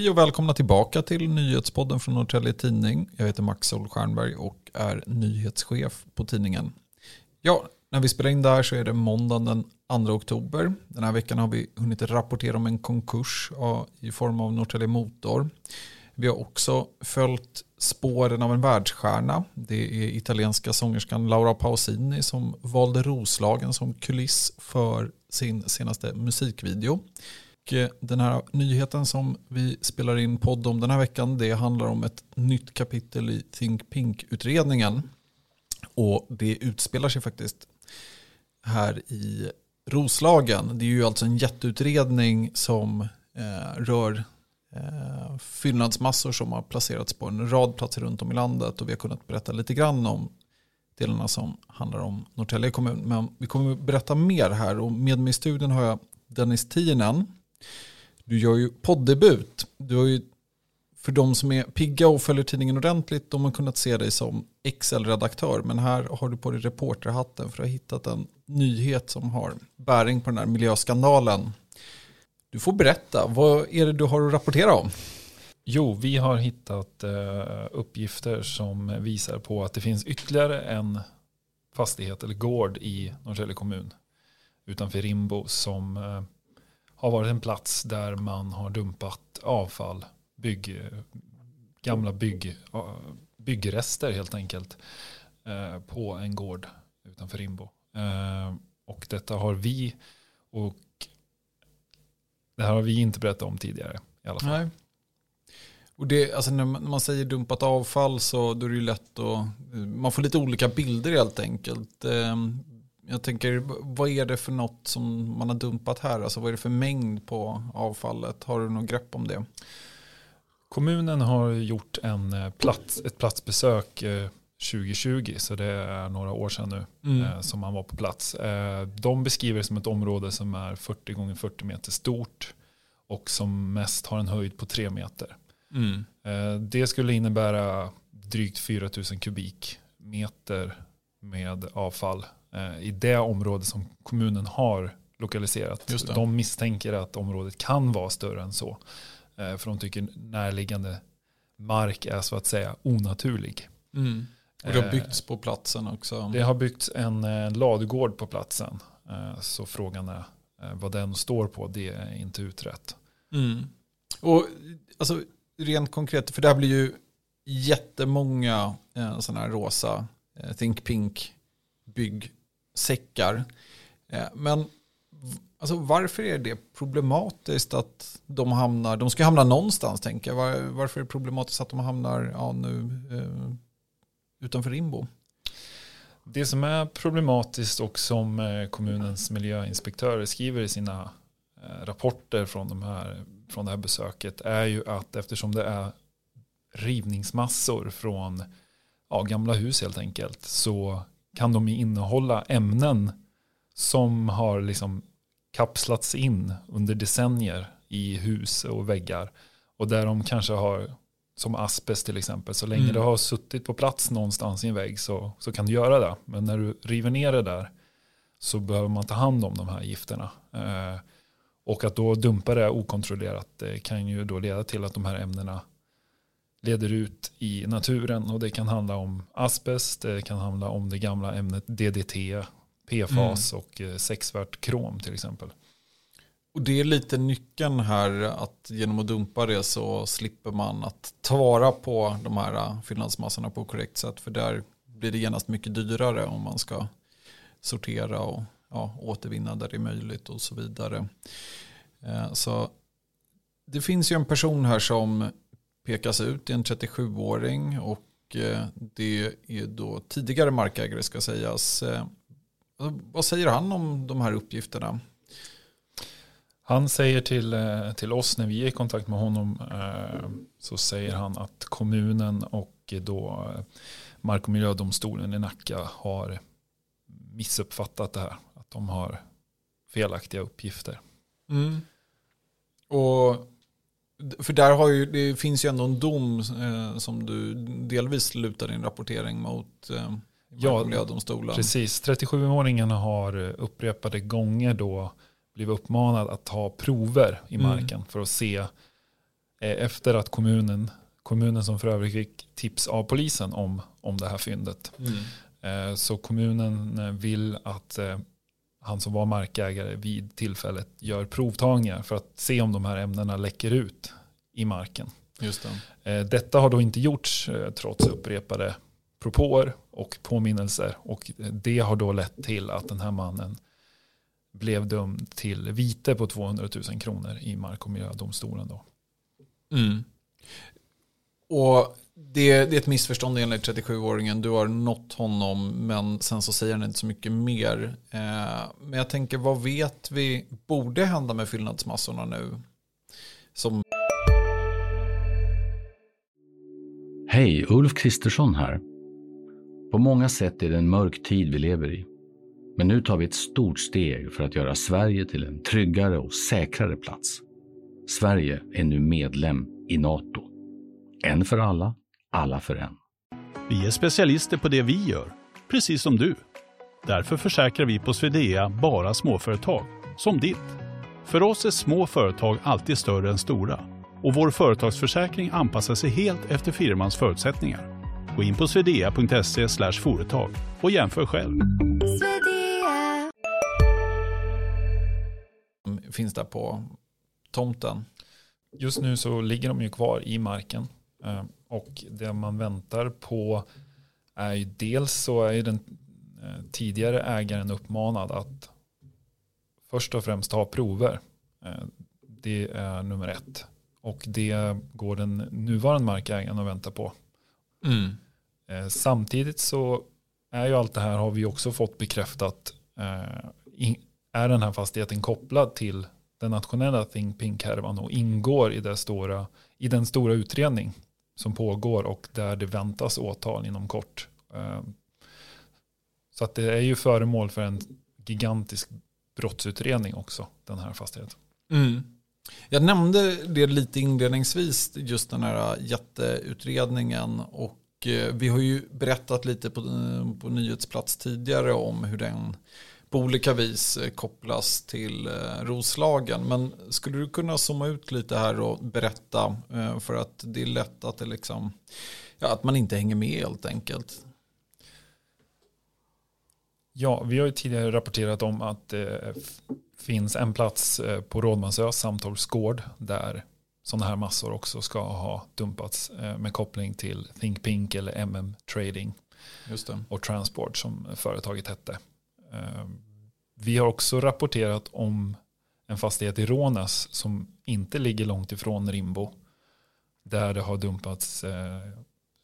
Hej och välkomna tillbaka till nyhetspodden från Norrtälje Tidning. Jag heter Max Solstjernberg och är nyhetschef på tidningen. Ja, när vi spelar in det här så är det måndagen den 2 oktober. Den här veckan har vi hunnit rapportera om en konkurs i form av Norrtälje Motor. Vi har också följt spåren av en världsstjärna. Det är italienska sångerskan Laura Pausini som valde Roslagen som kuliss för sin senaste musikvideo. Och eh, den här nyheten som vi spelar in podd om den här veckan det handlar om ett nytt kapitel i Think Pink-utredningen. Och det utspelar sig faktiskt här i Roslagen. Det är ju alltså en jätteutredning som eh, rör eh, fyllnadsmassor som har placerats på en rad platser runt om i landet. Och vi har kunnat berätta lite grann om delarna som handlar om Norrtälje kommun. Men vi kommer att berätta mer här och med mig i studion har jag Dennis Tienen du gör ju poddebut. Du har ju, för de som är pigga och följer tidningen ordentligt, de har kunnat se dig som Excel-redaktör. Men här har du på dig reporterhatten för att ha hittat en nyhet som har bäring på den här miljöskandalen. Du får berätta, vad är det du har att rapportera om? Jo, vi har hittat eh, uppgifter som visar på att det finns ytterligare en fastighet eller gård i Norrtälje kommun utanför Rimbo som eh, har varit en plats där man har dumpat avfall, bygg, gamla bygg, byggrester helt enkelt eh, på en gård utanför Rimbo. Eh, och detta har vi och det här har vi inte berättat om tidigare i alla fall. Nej. Och det, alltså när man säger dumpat avfall så då är det ju lätt att man får lite olika bilder helt enkelt. Eh, jag tänker, vad är det för något som man har dumpat här? Alltså vad är det för mängd på avfallet? Har du något grepp om det? Kommunen har gjort en eh, plats, ett platsbesök 2020, eh, så det är några år sedan nu mm. Eh, som man var på plats. De beskriver det som ett område som är 40 gånger 40 meter stort och som mest har en höjd på 3 meter. Mm. Det skulle innebära drygt 4 000 kubikmeter med avfall i det område som kommunen har lokaliserat. De misstänker att området kan vara större än så. Eh, för de tycker närliggande mark är så att säga onaturlig. Mm. Och det har byggts på platsen också? Det har byggts en, ladugård på platsen. Eh, så frågan är vad den står på, det är inte utrett. Mm. Och alltså, rent konkret, för det här blir ju jättemånga sådana här rosa Think Pink bygg säckar. Eh, men alltså, varför är det problematiskt att de hamnar, de ska hamna någonstans tänker jag. varför är det problematiskt att de hamnar ja, nu, eh, utanför Rimbo? Det som är problematiskt och som eh, kommunens miljöinspektörer skriver i sina eh, rapporter från, de här, från det här besöket är ju att eftersom det är rivningsmassor från ja, gamla hus helt enkelt så kan de innehålla ämnen som har liksom kapslats in under decennier i hus och väggar. Och där de kanske har, som asbest till exempel, så länge mm. det har suttit på plats någonstans i en vägg så, så kan du göra det. Men när du river ner det där så behöver man ta hand om de här gifterna. Eh, och att då dumpa det okontrollerat det kan ju då leda till att de här ämnena leder ut i naturen. Och det kan handla om asbest, det kan handla om det gamla ämnet DDT, PFAS mm. och eh, sexvärt krom till exempel. Och det är lite nyckeln här att genom att dumpa det så slipper man att ta vara på de här eh, fyllnadsmassorna på korrekt sätt. För där blir det genast mycket dyrare om man ska sortera och ja, återvinna där det är möjligt och så vidare. Eh, så det finns ju en person här som pekas ut. Är en 37-åring och eh, det är då tidigare markägare ska sägas. Eh, vad säger han om de här uppgifterna? Han säger till, eh, till oss när vi är i kontakt med honom så säger han att kommunen och då Mark och miljödomstolen i Nacka har missuppfattat det här. Att de har felaktiga uppgifter. Mm. Och för där har ju, det finns ju ändå en dom eh, som du delvis lutar din rapportering mot eh, ja, miljödomstolen. Precis, 37-åringen har upprepade gånger då blivit uppmanad att ta prover i mm. marken mm. för att se efter att kommunen, kommunen som för övrigt fick tips av polisen om, om det här fyndet. Mm. Så kommunen vill att han som var markägare vid tillfället gör provtagningar för att se om de här ämnena läcker ut i marken. Just det. Detta har då inte gjorts trots upprepade propåer och påminnelser. Och det har då lett till att den här mannen blev dömd till vite på 200 000 kronor i mark och miljödomstolen. Då. Mm. Och det, det, är ett missförstånd enligt 37-åringen. Du har nått honom men sen så säger han inte så mycket mer. Eh, men jag tänker vad vet vi borde hända med fyllnadsmassorna nu? Som... Hej, Ulf Kristersson här. På många sätt är det en mörk tid vi lever i. Men nu tar vi ett stort steg för att göra Sverige till en tryggare och säkrare plats. Sverige är nu medlem i Nato. En för alla, alla för en. Vi är specialister på det vi gör, precis som du. Därför försäkrar vi på Swedea bara småföretag, som ditt. För oss är små företag alltid större än stora och vår företagsförsäkring anpassar sig helt efter firmans förutsättningar. Gå in på swedea.se företag och jämför själv. Finns det på tomten? Just nu så ligger de ju kvar i marken. Och det man väntar på är ju dels så är den eh, tidigare ägaren uppmanad att först och främst ta prover. Eh, det är nummer ett. Och det går den nuvarande markägaren och väntar på. Mm. Eh, samtidigt så är ju allt det här har vi också fått bekräftat. Är den här fastigheten kopplad till den nationella Think Pink-härvan och ingår i, stora, i den stora utredning som pågår och där det väntas åtal inom kort. Eh, så att det är ju föremål för en gigantisk brottsutredning också, den här fastigheten. Mm. Jag nämnde det lite inledningsvis, just den här jätteutredningen och eh, vi har ju berättat lite på, eh, på nyhetsplats tidigare om hur den på olika vis eh, kopplas till Roslagen. Men skulle du kunna zooma ut lite här och berätta för att det är lätt att, det liksom, ja, att man inte hänger med helt enkelt. Ja, vi har ju tidigare rapporterat om att det finns en plats på Rådmansö, Samtorps gård, där sådana här massor också ska ha dumpats eh, med koppling till Think Pink eller MM Trading och Transport som företaget hette. Eh, vi har också rapporterat om en fastighet i Rånäs som inte ligger långt ifrån Rimbo där det har dumpats eh,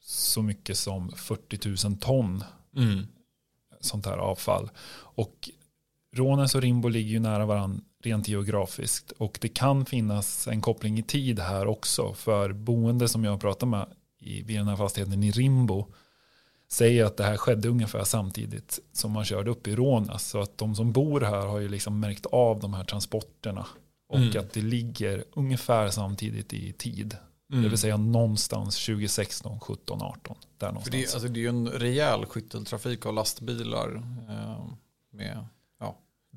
så mycket som 40 000 ton mm. sånt här avfall. Och Rånäs och Rimbo ligger ju nära varandra rent geografiskt. Och det kan finnas en koppling i tid här också. För boende som jag har pratat med i, vid den här fastigheten i Rimbo säger att det här skedde ungefär samtidigt som man körde upp i Rånas. Så att de som bor här har ju liksom märkt av de här transporterna. Och mm. att det ligger ungefär samtidigt i tid. Mm. Det vill säga någonstans 2016, 17, 18. Där någonstans. För det, alltså det är ju en rejäl skytteltrafik av lastbilar. Eh, med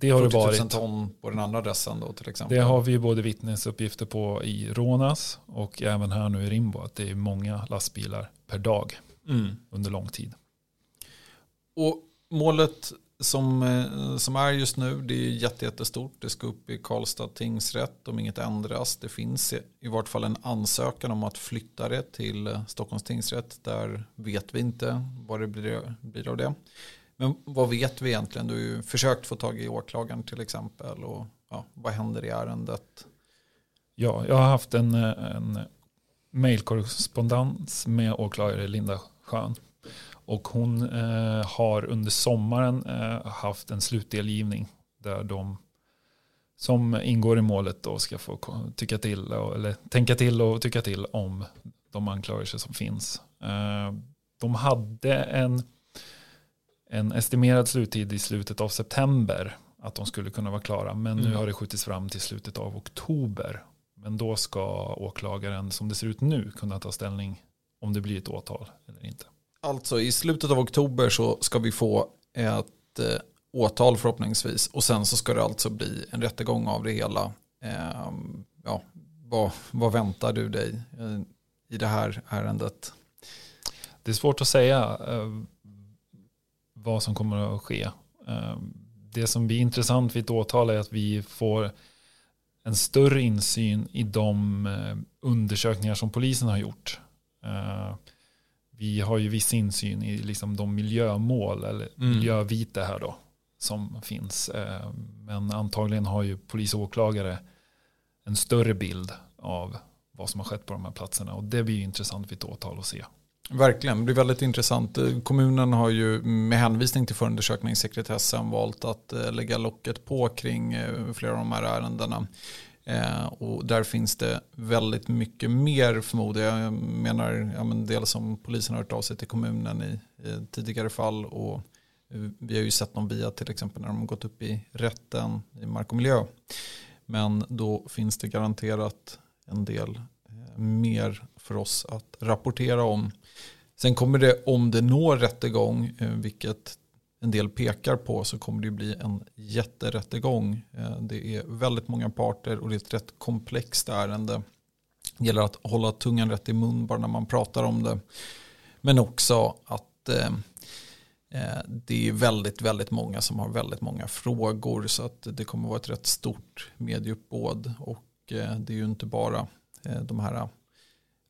det har det varit. ton på den andra adressen då till exempel. Det har vi både vittnesuppgifter på i Rånas och även här nu i Rimbo. Att det är många lastbilar per dag mm. under lång tid. Och målet som, eh, som är just nu det är jättestort. Det ska upp i Karlstad tingsrätt om inget ändras. Det finns i vart fall en ansökan om att flytta det till eh, Stockholms tingsrätt. Där vet vi inte vad det blir, blir av det. Men vad vet vi egentligen? Du har ju försökt få tag i åklagaren till exempel. Och, ja, vad händer i ärendet? Ja, jag har haft en, en mejlkorrespondens med åklagare Linda Schön. Och hon eh, har under sommaren eh, haft en slutdelgivning där de som ingår i målet då ska få tycka till eller tänka till och tycka till om de anklagelser som finns. Eh, de hade en en estimerad sluttid i slutet av september att de skulle kunna vara klara. Men mm. nu har det skjutits fram till slutet av oktober. Men då ska åklagaren som det ser ut nu kunna ta ställning om det blir ett åtal eller inte. Alltså i slutet av oktober så ska vi få ett eh, åtal förhoppningsvis. Och sen så ska det alltså bli en rättegång av det hela. Eh, ja, vad, vad väntar du dig eh, i det här ärendet? Det är svårt att säga eh, vad som kommer att ske. Eh, det som blir intressant vid ett åtal är att vi får en större insyn i de eh, undersökningar som polisen har gjort. Eh, vi har ju viss insyn i liksom de miljömål eller mm. miljövite här då som finns. Eh, men antagligen har ju polis och åklagare en större bild av vad som har skett på de här platserna och det blir intressant vid ett åtal att se. Verkligen, det blir väldigt intressant. Eh, kommunen har ju med hänvisning till förundersökningssekretessen valt att eh, lägga locket på kring eh, flera av de här ärendena. Och där finns det väldigt mycket mer förmodar jag. Jag menar, ja, men dels som polisen har hört av sig till kommunen i, i tidigare fall och vi har ju sett dem via till exempel när de har gått upp i rätten i mark och miljö. Men då finns det garanterat en del mer för oss att rapportera om. Sen kommer det, om det når rättegång, eh, vilket en del pekar på, så kommer det bli en jätterättegång. Eh, det är väldigt många parter och det är ett rätt komplext ärende. Det gäller att hålla tungan rätt i mun bara när man pratar om det. Men också att eh, det är väldigt, väldigt många som har väldigt många frågor så att det kommer vara ett rätt stort medieuppbåd och det är ju inte bara Eh, de här eh,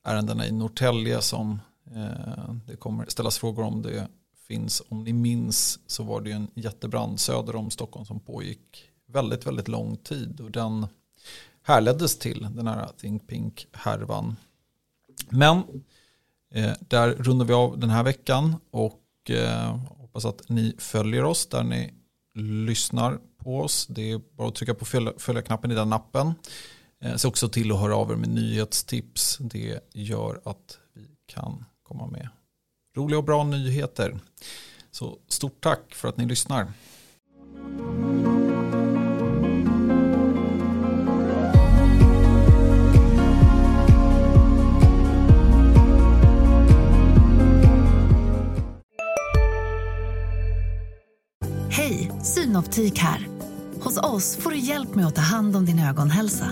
ärendena i Norrtälje som eh, det kommer ställas frågor om det finns. Om ni minns så var det en jättebrand söder om Stockholm som pågick väldigt, väldigt lång tid. Och den härleddes till den här Think Pink-härvan. Men där rundar vi av den här veckan och hoppas att ni följer oss där ni lyssnar på oss. Det är bara att trycka på följa-knappen i den appen. Eh, se också till att höra av er med nyhetstips. Det gör att vi kan komma med roliga och bra nyheter. Så stort tack för att ni lyssnar. Hej, Synoptik här. Hos oss får du hjälp med att ta hand om din ögonhälsa.